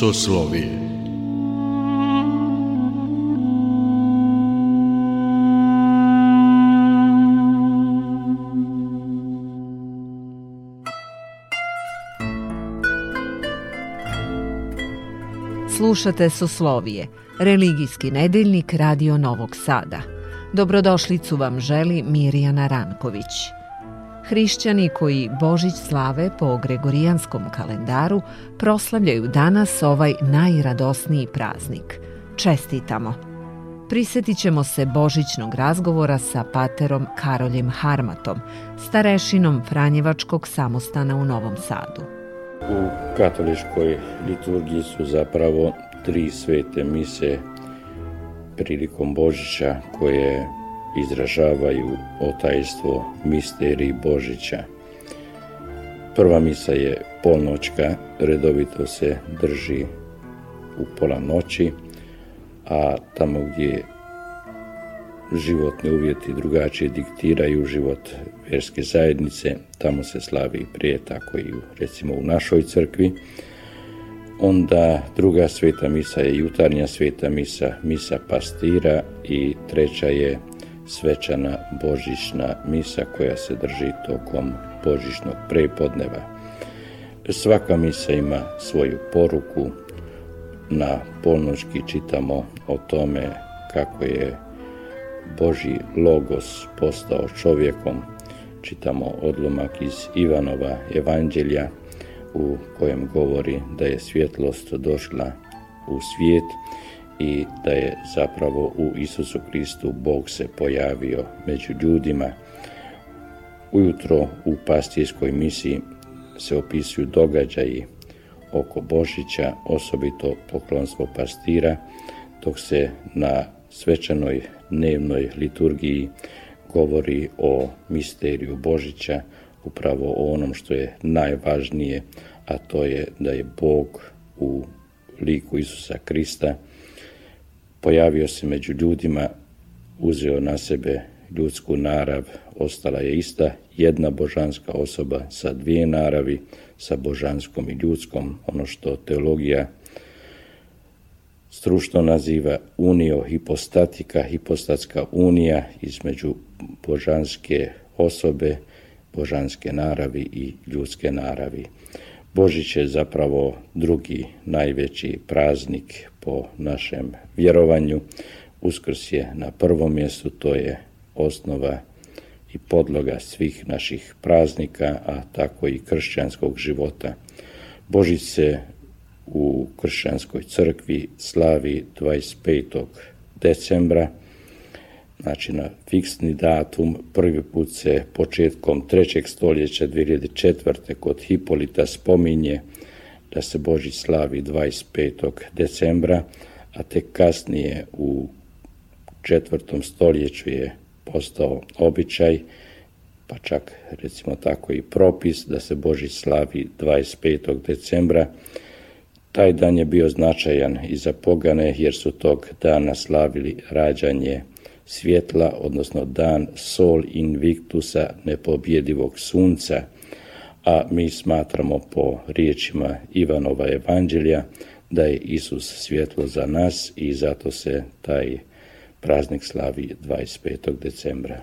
soslovije. Slušate Soslovije, religijski nedeljnik Radio Novog Sada. Dobrodošlicu vam želi Mirjana Ranković hrišćani koji Božić slave po gregorijanskom kalendaru proslavljaju danas ovaj najradosniji praznik. Čestitamo! Prisjetit ćemo se Božićnog razgovora sa paterom Karoljem Harmatom, starešinom Franjevačkog samostana u Novom Sadu. U katoličkoj liturgiji su zapravo tri svete mise prilikom Božića koje izražavaju otajstvo misteriji Božića. Prva misa je polnočka, redovito se drži u pola noći, a tamo gdje životni uvjeti drugačije diktiraju život vjerske zajednice, tamo se slavi prije tako i recimo u našoj crkvi. Onda druga sveta misa je jutarnja sveta misa, misa pastira i treća je svečana božićna misa koja se drži tokom božićnog prepodneva. Svaka misa ima svoju poruku. Na polnoćki čitamo o tome kako je Boži logos postao čovjekom. Čitamo odlomak iz Ivanova evanđelja u kojem govori da je svjetlost došla u svijet i da je zapravo u Isusu Kristu Bog se pojavio među ljudima. Ujutro u pastijskoj misiji se opisuju događaji oko Božića, osobito poklonstvo pastira, dok se na svečanoj dnevnoj liturgiji govori o misteriju Božića, upravo o onom što je najvažnije, a to je da je Bog u liku Isusa Krista Pojavio se među ljudima, uzeo na sebe ljudsku narav, ostala je ista, jedna božanska osoba sa dvije naravi, sa božanskom i ljudskom, ono što teologija stručno naziva unio hipostatika, hipostatska unija između božanske osobe, božanske naravi i ljudske naravi. Božić je zapravo drugi najveći praznik po našem vjerovanju. Uskrs je na prvom mjestu, to je osnova i podloga svih naših praznika, a tako i kršćanskog života. Božić se u kršćanskoj crkvi slavi 25. decembra, znači na fiksni datum, prvi put se početkom 3. stoljeća 2004. kod Hipolita spominje da se Božić slavi 25. decembra, a tek kasnije u četvrtom stoljeću je postao običaj, pa čak recimo tako i propis da se Božić slavi 25. decembra. Taj dan je bio značajan i za pogane jer su tog dana slavili rađanje svjetla, odnosno dan Sol Invictusa, nepobjedivog sunca – a mi smatramo po riječima Ivanova evanđelja da je Isus svjetlo za nas i zato se taj praznik slavi 25. decembra.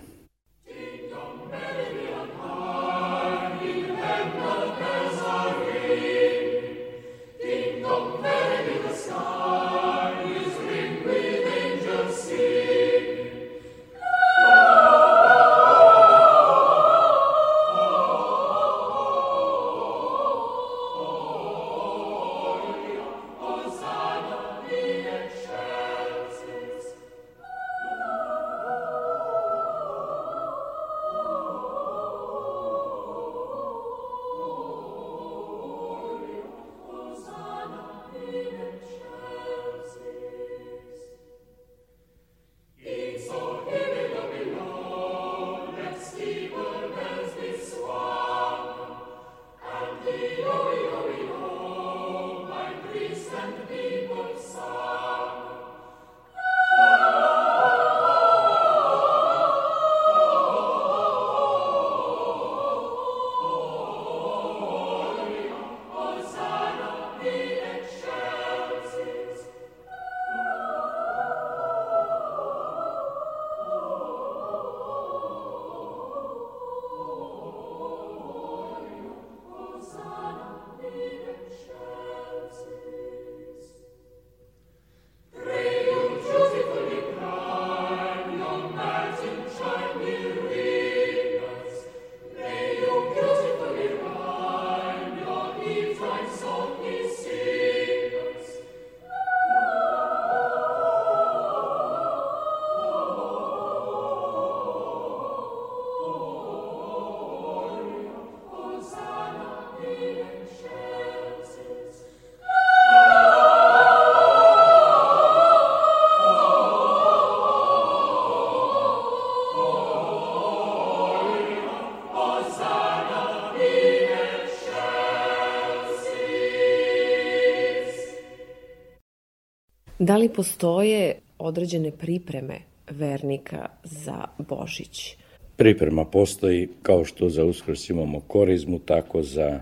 Da li postoje određene pripreme vernika za Božić? Priprema postoji kao što za uskrs imamo korizmu, tako za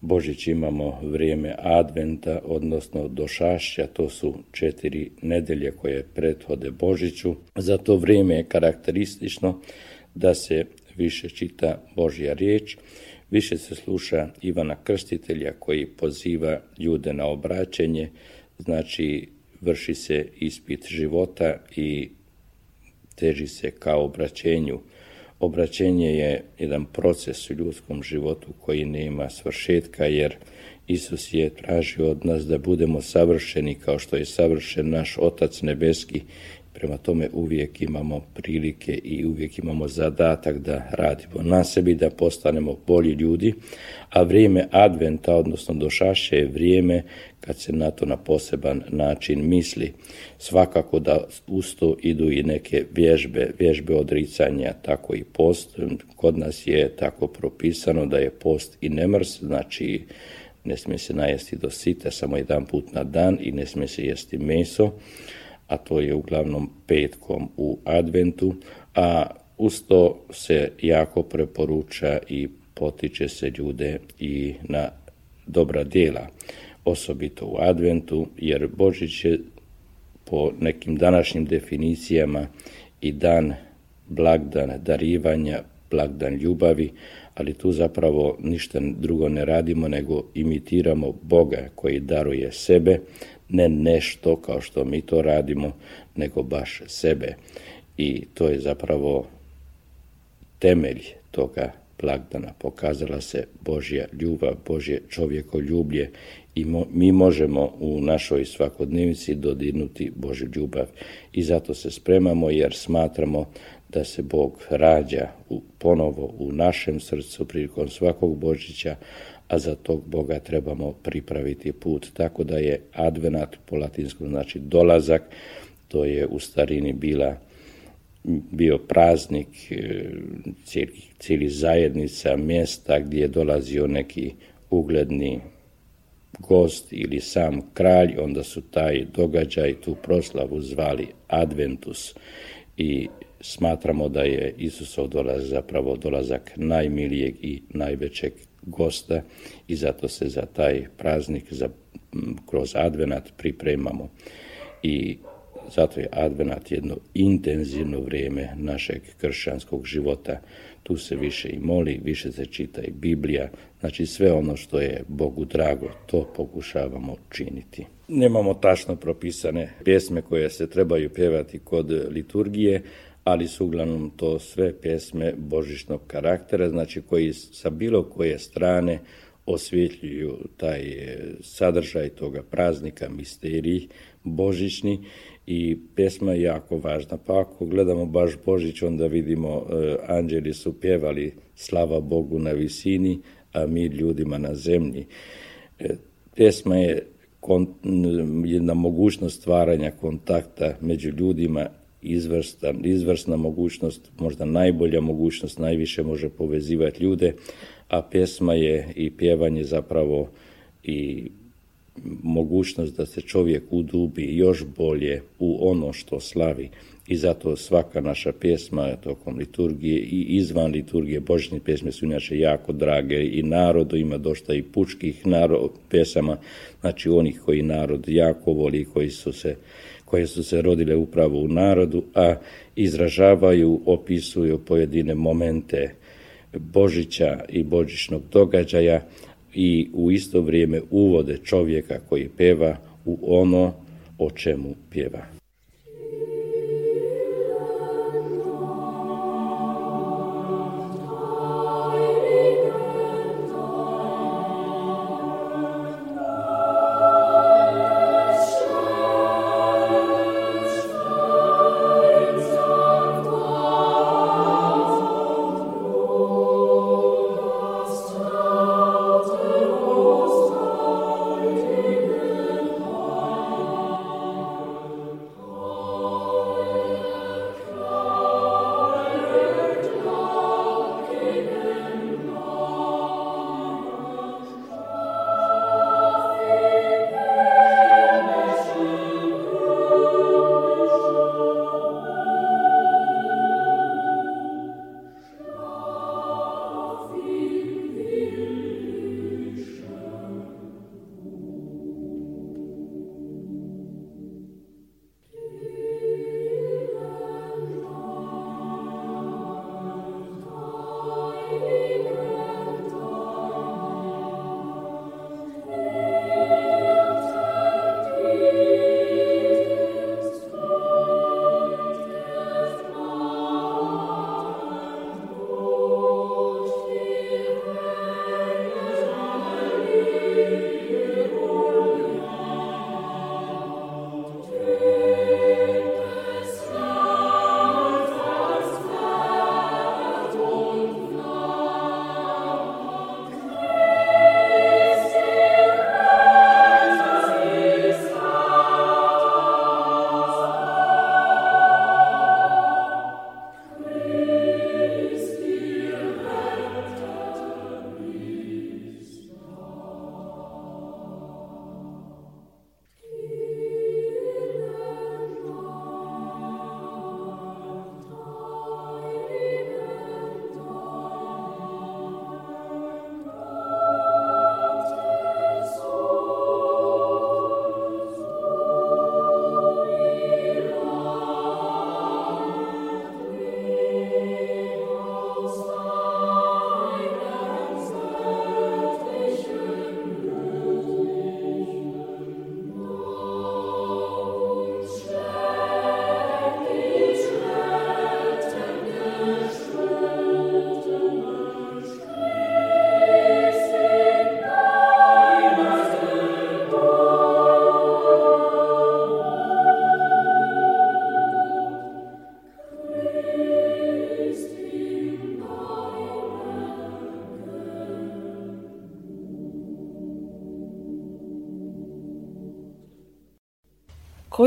Božić imamo vrijeme adventa, odnosno došašća, to su četiri nedelje koje prethode Božiću. Za to vrijeme je karakteristično da se više čita Božja riječ, više se sluša Ivana Krstitelja koji poziva ljude na obraćenje, znači vrši se ispit života i teži se ka obraćenju. Obraćenje je jedan proces u ljudskom životu koji nema svršetka jer Isus je tražio od nas da budemo savršeni kao što je savršen naš Otac Nebeski Prema tome uvijek imamo prilike i uvijek imamo zadatak da radimo na sebi, da postanemo bolji ljudi, a vrijeme adventa, odnosno došaše je vrijeme kad se na to na poseban način misli. Svakako da uz to idu i neke vježbe, vježbe odricanja, tako i post. Kod nas je tako propisano da je post i nemrs, znači ne smije se najesti do sita samo jedan put na dan i ne smije se jesti meso a to je uglavnom petkom u adventu, a uz to se jako preporuča i potiče se ljude i na dobra djela, osobito u adventu, jer Božić je po nekim današnjim definicijama i dan blagdan darivanja, blagdan ljubavi, ali tu zapravo ništa drugo ne radimo nego imitiramo Boga koji daruje sebe ne nešto kao što mi to radimo, nego baš sebe. I to je zapravo temelj toga plagdana. Pokazala se Božja ljubav, Božje čovjekoljublje i mi možemo u našoj svakodnevnici dodirnuti Božju ljubav. I zato se spremamo jer smatramo da se Bog rađa u, ponovo u našem srcu prilikom svakog Božića, a za tog Boga trebamo pripraviti put. Tako da je advenat po latinskom znači dolazak, to je u starini bila bio praznik e, cijeli, zajednica mjesta gdje je dolazio neki ugledni gost ili sam kralj, onda su taj događaj, tu proslavu zvali Adventus i smatramo da je Isusov dolazak zapravo dolazak najmilijeg i najvećeg gosta i zato se za taj praznik za, kroz advenat pripremamo i zato je advenat jedno intenzivno vrijeme našeg kršćanskog života. Tu se više i moli, više se čita i Biblija. Znači sve ono što je Bogu drago, to pokušavamo činiti. Nemamo tačno propisane pjesme koje se trebaju pjevati kod liturgije, ali su uglavnom to sve pjesme božićnog karaktera, znači koji sa bilo koje strane osvjetljuju taj e, sadržaj toga praznika, misterij božićni i pjesma je jako važna. Pa ako gledamo baš Božić, onda vidimo e, anđeli su pjevali slava Bogu na visini, a mi ljudima na zemlji. E, pjesma je jedna mogućnost stvaranja kontakta među ljudima izvrstan, izvrsna mogućnost, možda najbolja mogućnost, najviše može povezivati ljude, a pjesma je i pjevanje zapravo i mogućnost da se čovjek udubi još bolje u ono što slavi i zato svaka naša pjesma tokom liturgije i izvan liturgije božićne pjesme su inače jako drage i narodu ima dosta i pučkih narod, pjesama znači onih koji narod jako voli koji su se koje su se rodile upravo u narodu, a izražavaju, opisuju pojedine momente Božića i božićnog događaja i u isto vrijeme uvode čovjeka koji peva u ono o čemu pjeva.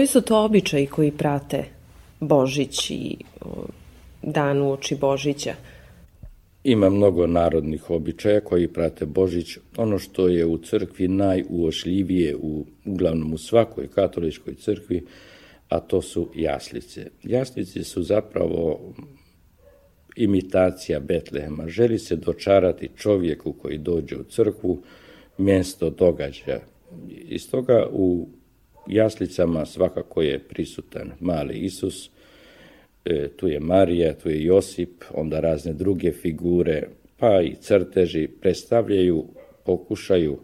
Koji su to običaji koji prate Božić i dan uoči Božića? Ima mnogo narodnih običaja koji prate Božić. Ono što je u crkvi najuošljivije, u, uglavnom u svakoj katoličkoj crkvi, a to su jaslice. Jaslice su zapravo imitacija Betlehema. Želi se dočarati čovjeku koji dođe u crkvu mjesto događaja. Iz toga u jaslicama svakako je prisutan mali Isus, e, tu je Marija, tu je Josip, onda razne druge figure, pa i crteži predstavljaju, pokušaju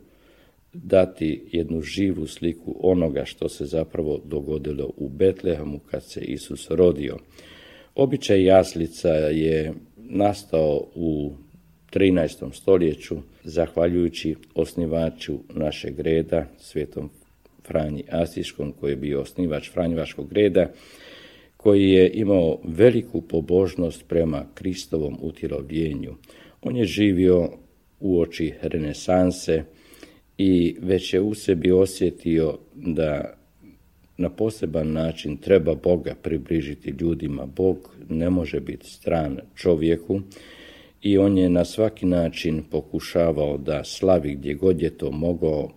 dati jednu živu sliku onoga što se zapravo dogodilo u Betlehemu kad se Isus rodio. Običaj jaslica je nastao u 13. stoljeću zahvaljujući osnivaču našeg reda, svetom Franji Asiškom koji je bio osnivač Franjivaškog reda, koji je imao veliku pobožnost prema Kristovom utjelovljenju. On je živio u oči renesanse i već je u sebi osjetio da na poseban način treba Boga približiti ljudima. Bog ne može biti stran čovjeku i on je na svaki način pokušavao da slavi gdje god je to mogao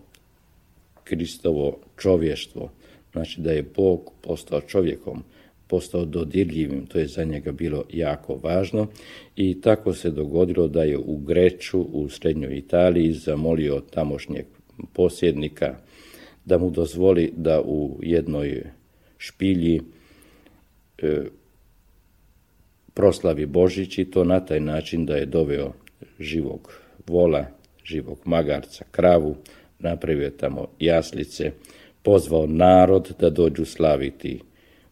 Kristovo čovještvo, znači da je Bog postao čovjekom, postao dodirljivim, to je za njega bilo jako važno i tako se dogodilo da je u Greću, u srednjoj Italiji, zamolio tamošnjeg posjednika da mu dozvoli da u jednoj špilji e, proslavi Božić i to na taj način da je doveo živog vola, živog magarca, kravu, napravio tamo jaslice, pozvao narod da dođu slaviti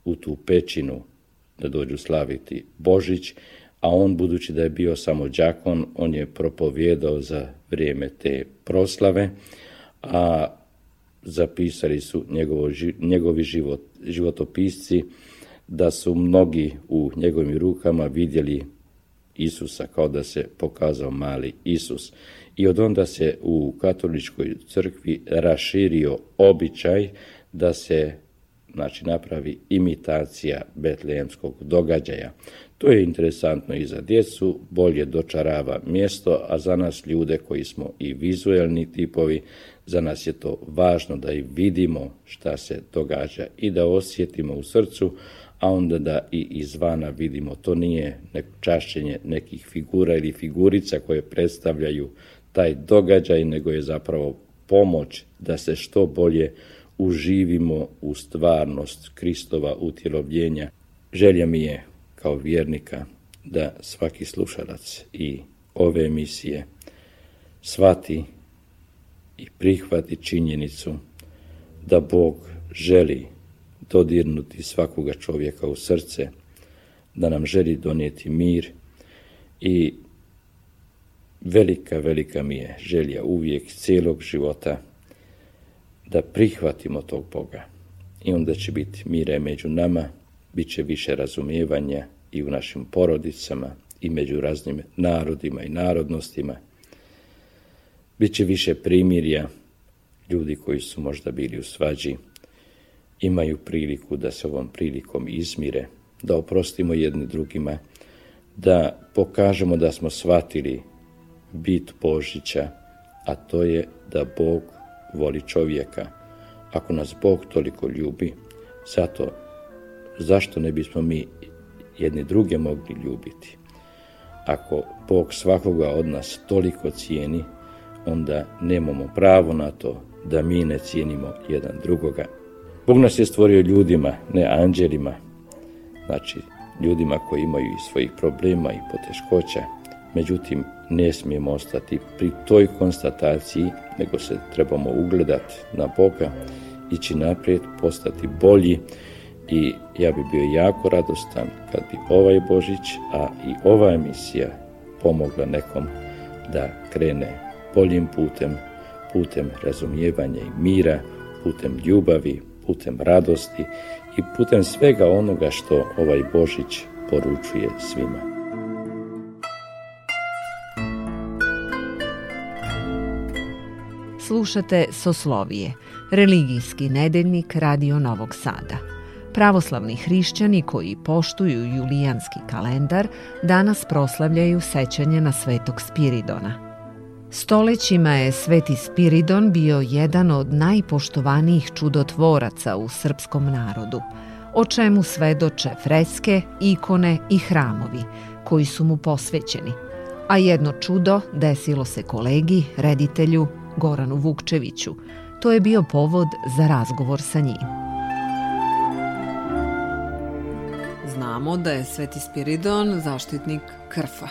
u tu pećinu, da dođu slaviti Božić, a on budući da je bio samo đakon, on je propovjedao za vrijeme te proslave, a zapisali su njegovo, njegovi život, životopisci da su mnogi u njegovim rukama vidjeli Isusa kao da se pokazao mali Isus i od onda se u katoličkoj crkvi raširio običaj da se znači napravi imitacija Betlejemskog događaja. To je interesantno i za djecu, bolje dočarava mjesto, a za nas ljude koji smo i vizuelni tipovi, za nas je to važno da i vidimo šta se događa i da osjetimo u srcu, a onda da i izvana vidimo. To nije čašćenje nekih figura ili figurica koje predstavljaju taj događaj, nego je zapravo pomoć da se što bolje uživimo u stvarnost Kristova utjelovljenja. Želja mi je kao vjernika da svaki slušalac i ove emisije svati i prihvati činjenicu da Bog želi dodirnuti svakoga čovjeka u srce, da nam želi donijeti mir i Velika, velika mi je želja uvijek cijelog života da prihvatimo tog Boga. I onda će biti mire među nama, bit će više razumijevanja i u našim porodicama i među raznim narodima i narodnostima. Biće više primirja, ljudi koji su možda bili u svađi, imaju priliku da se ovom prilikom izmire, da oprostimo jedni drugima, da pokažemo da smo shvatili bit Božića, a to je da Bog voli čovjeka. Ako nas Bog toliko ljubi, zato zašto ne bismo mi jedni druge mogli ljubiti? Ako Bog svakoga od nas toliko cijeni, onda nemamo pravo na to da mi ne cijenimo jedan drugoga. Bog nas je stvorio ljudima, ne anđelima, znači ljudima koji imaju i svojih problema i poteškoća, Međutim, ne smijemo ostati pri toj konstataciji, nego se trebamo ugledati na Boga, ići naprijed, postati bolji i ja bi bio jako radostan kad bi ovaj Božić, a i ova emisija pomogla nekom da krene boljim putem, putem razumijevanja i mira, putem ljubavi, putem radosti i putem svega onoga što ovaj Božić poručuje svima. slušate Soslovije, religijski nedeljnik Radio Novog Sada. Pravoslavni hrišćani koji poštuju julijanski kalendar danas proslavljaju sećanje na svetog Spiridona. Stolećima je sveti Spiridon bio jedan od najpoštovanijih čudotvoraca u srpskom narodu, o čemu svedoče freske, ikone i hramovi koji su mu posvećeni, a jedno čudo desilo se kolegi, reditelju Goranu Vukčeviću. To je bio povod za razgovor sa njim. Znamo da je Sveti Spiridon zaštitnik krfa.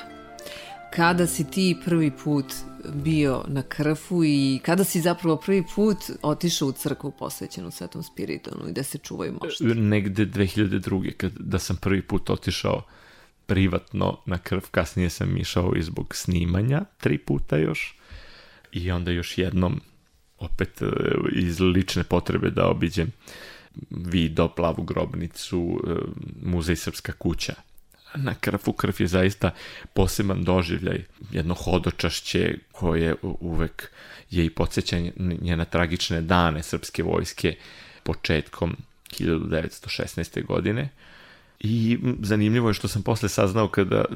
Kada si ti prvi put bio na krfu i kada si zapravo prvi put otišao u crkvu posvećenu Svetom Spiridonu i da se čuvaju mošti? Negde 2002. Kad, da sam prvi put otišao privatno na krv, kasnije sam išao i zbog snimanja, tri puta još i onda još jednom opet e, iz lične potrebe da obiđem Vido, Plavu grobnicu, e, Muzej Srpska kuća. Na krafu krf je zaista poseban doživljaj, jedno hodočašće koje uvek je i podsjećanje na tragične dane srpske vojske početkom 1916. godine. I zanimljivo je što sam posle saznao kada, e,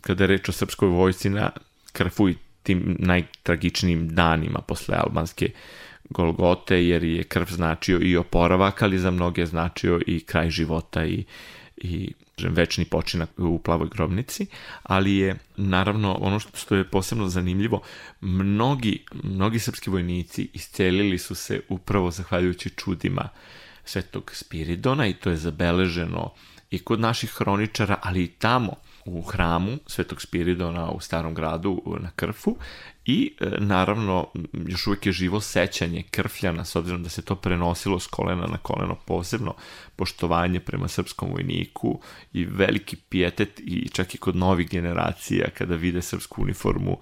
kada je reč o srpskoj vojsci na Krfu i tim najtragičnijim danima posle albanske Golgote, jer je krv značio i oporavak, ali za mnoge značio i kraj života i, i večni počinak u plavoj grobnici, ali je naravno ono što je posebno zanimljivo, mnogi, mnogi srpski vojnici iscelili su se upravo zahvaljujući čudima Svetog Spiridona i to je zabeleženo i kod naših hroničara, ali i tamo u hramu Svetog Spiridona u Starom gradu na Krfu i e, naravno još uvijek je živo sećanje Krfljana s obzirom da se to prenosilo s kolena na koleno posebno poštovanje prema srpskom vojniku i veliki pijetet i čak i kod novih generacija kada vide srpsku uniformu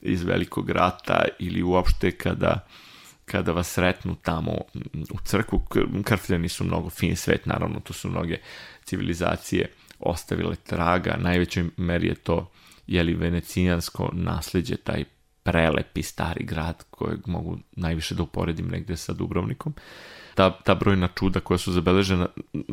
iz velikog rata ili uopšte kada kada vas sretnu tamo u crkvu, krfljani su mnogo fin svet, naravno, to su mnoge civilizacije ostavile traga, najvećoj meri je to je li venecijansko nasljeđe, taj prelepi stari grad kojeg mogu najviše da uporedim negde sa Dubrovnikom. Ta, ta brojna čuda koja su zabeležena,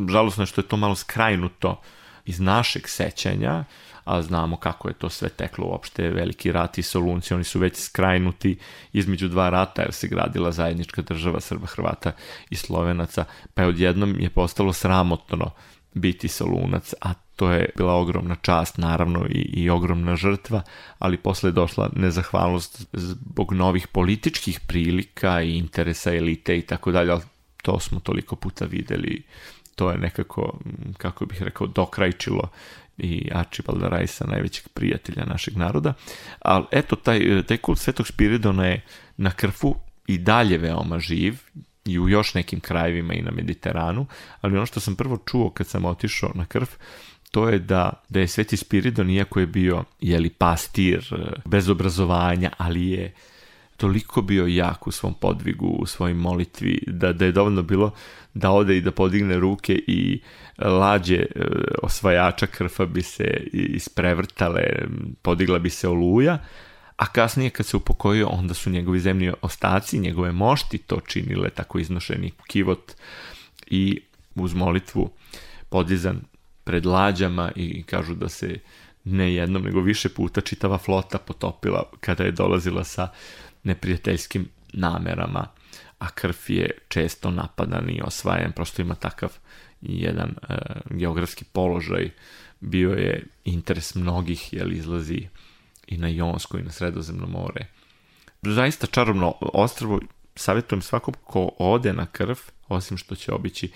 žalosno je što je to malo skrajnuto iz našeg sećanja, a znamo kako je to sve teklo uopšte, veliki rat i solunci, oni su već skrajnuti između dva rata, jer se gradila zajednička država Srba, Hrvata i Slovenaca, pa je odjednom je postalo sramotno biti solunac, a to je bila ogromna čast naravno i, i ogromna žrtva, ali posle je došla nezahvalnost zbog novih političkih prilika i interesa elite i tako dalje, ali to smo toliko puta videli, to je nekako, kako bih rekao, dokrajčilo i Archibalda Rajsa, najvećeg prijatelja našeg naroda, ali eto, taj, taj kult Svetog Spiridona je na krfu i dalje veoma živ, i u još nekim krajevima i na Mediteranu, ali ono što sam prvo čuo kad sam otišao na krv, to je da, da je Sveti Spiridon, iako je bio jeli, pastir, e, bez obrazovanja, ali je toliko bio jak u svom podvigu, u svojim molitvi, da, da je dovoljno bilo da ode i da podigne ruke i lađe e, osvajača krfa bi se isprevrtale, podigla bi se oluja, a kasnije kad se upokojio, onda su njegovi zemlji ostaci, njegove mošti to činile, tako iznošeni kivot i uz molitvu podizan pred lađama i kažu da se ne jednom, nego više puta čitava flota potopila kada je dolazila sa neprijateljskim namerama, a krv je često napadan i osvajan, prosto ima takav jedan e, geografski položaj, bio je interes mnogih, jer izlazi i na Jonsku i na Sredozemno more. Zaista čarobno ostrvo, savjetujem svakom ko ode na krv, osim što će obići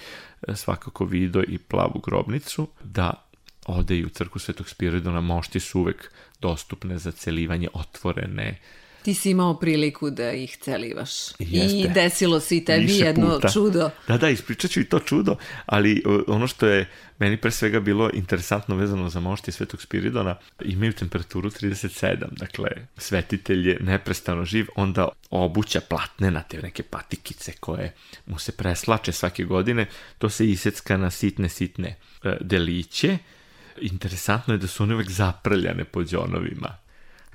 e, svakako Vido i Plavu grobnicu, da ode i u crku Svetog Spiridona, mošti su uvek dostupne za celivanje, otvorene, ti si imao priliku da ih celivaš. Jeste. I desilo se i tebi jedno čudo. Da, da, ispričat ću i to čudo, ali ono što je meni pre svega bilo interesantno vezano za mošti Svetog Spiridona, imaju temperaturu 37, dakle, svetitelj je neprestano živ, onda obuća platne na te neke patikice koje mu se preslače svake godine, to se isecka na sitne, sitne e, deliće, interesantno je da su one uvek zaprljane po džonovima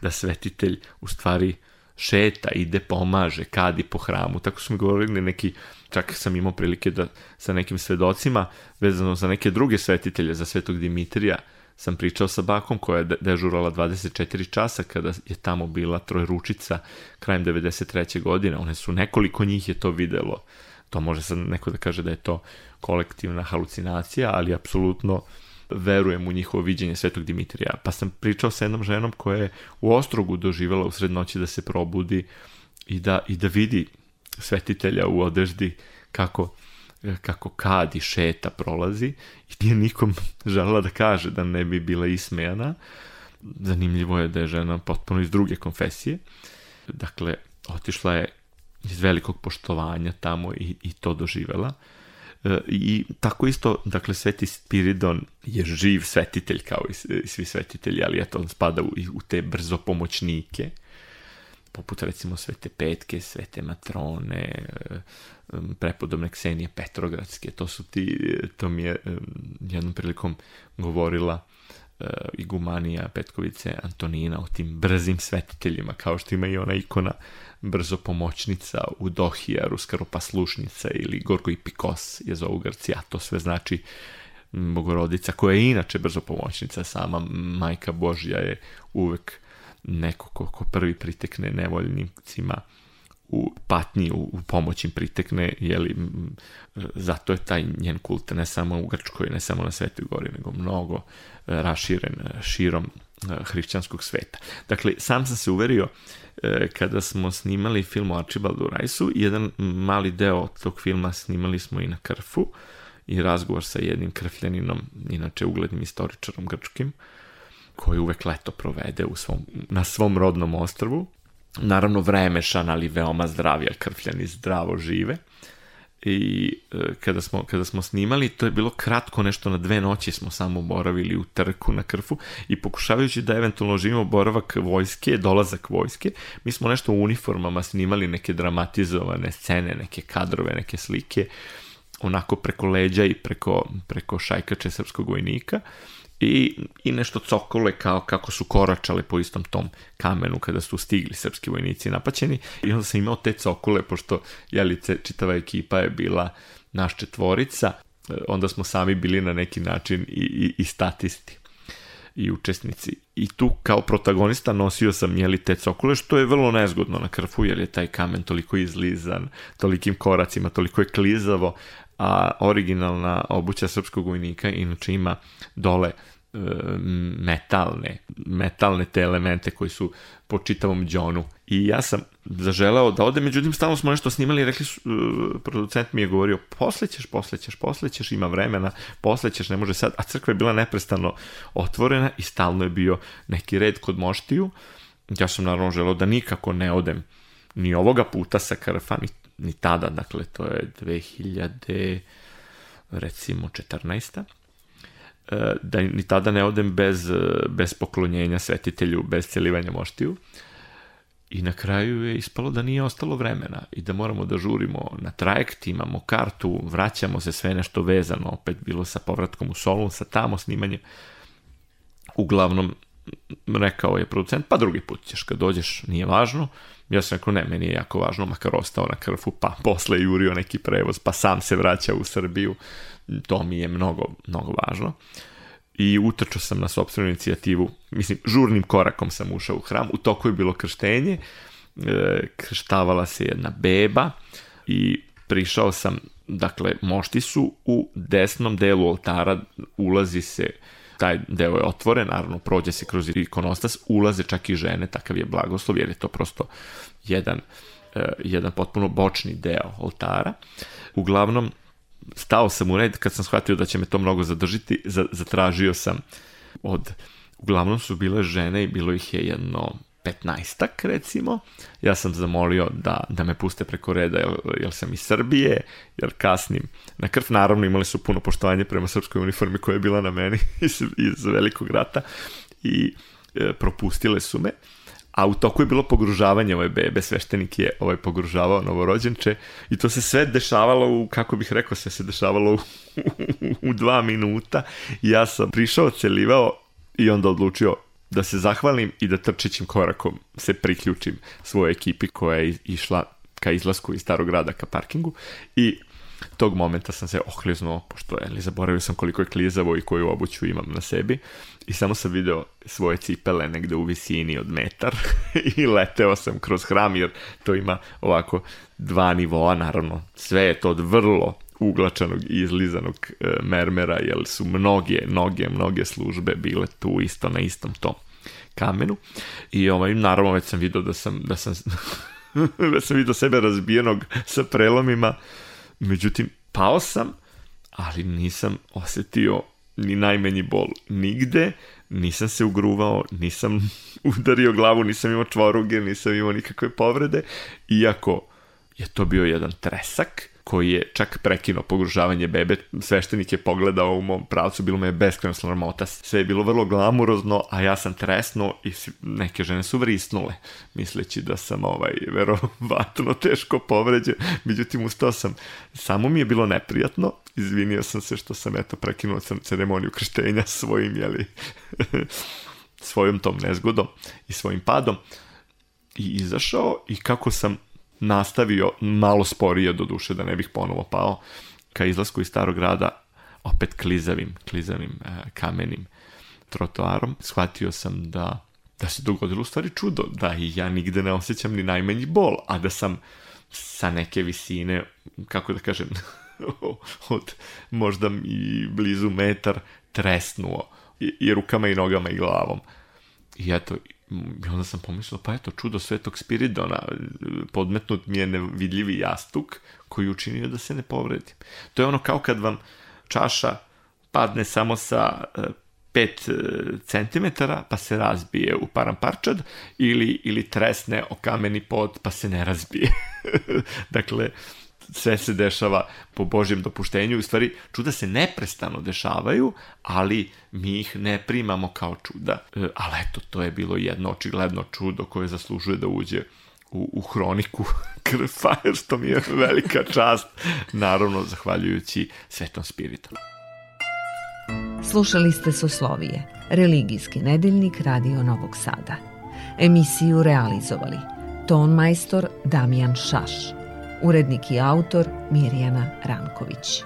da svetitelj u stvari šeta, ide, pomaže, kadi po hramu. Tako su mi govorili neki, čak sam imao prilike da sa nekim svedocima, vezano za neke druge svetitelje, za svetog Dimitrija, sam pričao sa bakom koja je dežurala 24 časa kada je tamo bila trojručica krajem 93. godine. One su, nekoliko njih je to videlo. To može sad neko da kaže da je to kolektivna halucinacija, ali apsolutno verujem u njihovo viđenje Svetog Dimitrija. Pa sam pričao sa jednom ženom koja je u Ostrogu doživjela u srednoći da se probudi i da, i da vidi svetitelja u odeždi kako kako kad i šeta prolazi i nije nikom žela da kaže da ne bi bila ismejana. Zanimljivo je da je žena potpuno iz druge konfesije. Dakle, otišla je iz velikog poštovanja tamo i, i to doživela. E, I tako isto, dakle, Sveti Spiridon je živ svetitelj kao i svi svetitelji, ali eto, on spada u, u te brzo pomoćnike, poput recimo Svete Petke, Svete Matrone, e, prepodobne Ksenije Petrogradske, to su ti, e, to mi je jednom prilikom govorila igumanija Petkovice Antonina o tim brzim svetiteljima, kao što ima i ona ikona brzo pomoćnica u Dohija, slušnica ili Gorko i Pikos je zovu a to sve znači bogorodica koja je inače brzo pomoćnica sama majka Božja je uvek neko ko, prvi pritekne nevoljnicima u patnji, u, u pomoć im pritekne, jeli, zato je taj njen kult ne samo u Grčkoj, ne samo na Svetoj gori, nego mnogo e, raširen e, širom e, hrišćanskog sveta. Dakle, sam sam se uverio E, kada smo snimali film o Archibaldu Rajsu, jedan mali deo tog filma snimali smo i na Krfu i razgovor sa jednim krfljeninom, inače uglednim istoričarom grčkim, koji uvek leto provede u svom, na svom rodnom ostrvu. Naravno, vremešan, ali veoma zdrav, jer zdravo žive i e, kada smo, kada smo snimali, to je bilo kratko nešto, na dve noći smo samo boravili u trku na krfu i pokušavajući da eventualno živimo boravak vojske, dolazak vojske, mi smo nešto u uniformama snimali neke dramatizovane scene, neke kadrove, neke slike, onako preko leđa i preko, preko šajkače srpskog vojnika i, i nešto cokole kao kako su koračale po istom tom kamenu kada su stigli srpski vojnici napaćeni i onda sam imao te cokule, pošto jelice, čitava ekipa je bila naš četvorica e, onda smo sami bili na neki način i, i, i statisti i učesnici. I tu kao protagonista nosio sam jeli te cokule, što je vrlo nezgodno na krfu, jer je taj kamen toliko izlizan, tolikim koracima, toliko je klizavo, a originalna obuća srpskog vojnika inače ima dole e, metalne, metalne te elemente koji su po čitavom džonu. I ja sam zaželao da ode, međutim stalno smo nešto snimali i rekli su, e, producent mi je govorio posle ćeš, posle ćeš, ćeš, ima vremena, posle ćeš, ne može sad, a crkva je bila neprestano otvorena i stalno je bio neki red kod moštiju. Ja sam naravno želeo da nikako ne odem ni ovoga puta sa Karafan ni tada, dakle to je 2000 recimo 14 e, da ni tada ne odem bez, bez poklonjenja svetitelju, bez celivanja moštiju. I na kraju je ispalo da nije ostalo vremena i da moramo da žurimo na trajekt, imamo kartu, vraćamo se sve nešto vezano, opet bilo sa povratkom u Solun, sa tamo snimanjem. Uglavnom, rekao je producent, pa drugi put ćeš, kad dođeš, nije važno, ja sam rekao, ne, meni je jako važno, makar ostao na krfu, pa posle jurio neki prevoz, pa sam se vraća u Srbiju. To mi je mnogo, mnogo važno. I utrčao sam na sobstvenu inicijativu, mislim, žurnim korakom sam ušao u hram, u toku je bilo krštenje, e, krštavala se jedna beba i prišao sam, dakle, mošti su u desnom delu oltara, ulazi se taj deo je otvoren, naravno prođe se kroz ikonostas, ulaze čak i žene, takav je blagoslov, jer je to prosto jedan, e, jedan potpuno bočni deo oltara. Uglavnom, stao sam u red, kad sam shvatio da će me to mnogo zadržiti, zatražio sam od, uglavnom su bile žene i bilo ih je jedno 15-ak recimo, ja sam zamolio da, da me puste preko reda jer, sam iz Srbije, jer kasnim. Na krv naravno imali su puno poštovanje prema srpskoj uniformi koja je bila na meni iz, iz velikog rata i e, propustile su me. A u toku je bilo pogružavanje ove bebe, sveštenik je ovaj pogružavao novorođenče i to se sve dešavalo, u, kako bih rekao, sve se dešavalo u, u dva minuta. Ja sam prišao, celivao i onda odlučio da se zahvalim i da trčećim korakom se priključim svojoj ekipi koja je išla ka izlasku iz starog grada ka parkingu i tog momenta sam se ohliznuo, pošto je, ali zaboravio sam koliko je klizavo i koju obuću imam na sebi i samo sam video svoje cipele negde u visini od metar i leteo sam kroz hram jer to ima ovako dva nivoa naravno, sve je to od vrlo uglačanog i izlizanog e, mermera, jer su mnoge, mnoge, mnoge službe bile tu isto na istom tom kamenu. I ovaj, naravno već sam vidio da sam, da sam, da sam vidio sebe razbijenog sa prelomima. Međutim, pao sam, ali nisam osjetio ni najmenji bol nigde, nisam se ugruvao, nisam udario glavu, nisam imao čvoruge, nisam imao nikakve povrede, iako je to bio jedan tresak, koji je čak prekinuo pogružavanje bebe. Sveštenik je pogledao u mom pravcu, bilo me je beskreno Sve je bilo vrlo glamurozno, a ja sam tresnuo i neke žene su vrisnule, misleći da sam ovaj, verovatno teško povređen. Međutim, ustao sam. Samo mi je bilo neprijatno, izvinio sam se što sam eto prekinuo sam ceremoniju krštenja svojim, jeli, svojom tom nezgodom i svojim padom. I izašao i kako sam nastavio malo sporije do duše da ne bih ponovo pao ka izlasku iz starog grada opet klizavim, klizavim e, kamenim trotoarom. Shvatio sam da, da se dogodilo u stvari čudo, da i ja nigde ne osjećam ni najmanji bol, a da sam sa neke visine, kako da kažem, od možda i blizu metar tresnuo i, i rukama i nogama i glavom. I eto, i onda sam pomislio, pa eto, čudo svetog Spiridona, e, podmetnut mi je nevidljivi jastuk koji učinio da se ne povredim. To je ono kao kad vam čaša padne samo sa 5 e, e, cm, pa se razbije u paramparčad ili, ili tresne o kameni pod, pa se ne razbije. dakle, sve se dešava po Božjem dopuštenju, u stvari čuda se neprestano dešavaju, ali mi ih ne primamo kao čuda. E, ali eto, to je bilo jedno očigledno čudo koje zaslužuje da uđe u, u hroniku jer što mi je velika čast, naravno zahvaljujući Svetom Spiritu. Slušali ste Soslovije, religijski nedeljnik Radio Novog Sada. Emisiju realizovali Ton majstor Damjan Šaš urednik i autor Mirjana Ranković.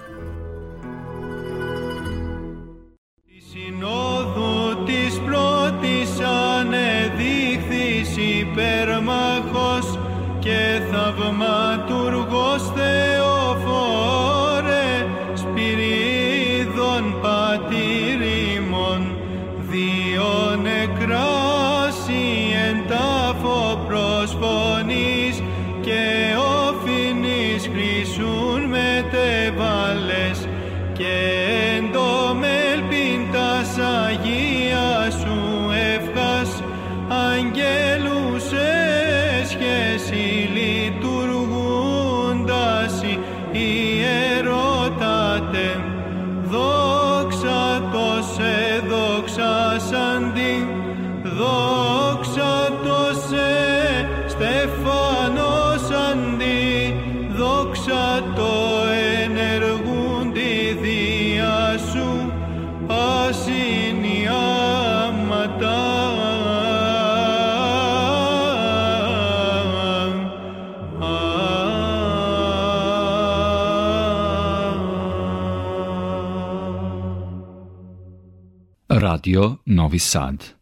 υπερμαχός και θαυματουργός Θεός Radio Novi Sad.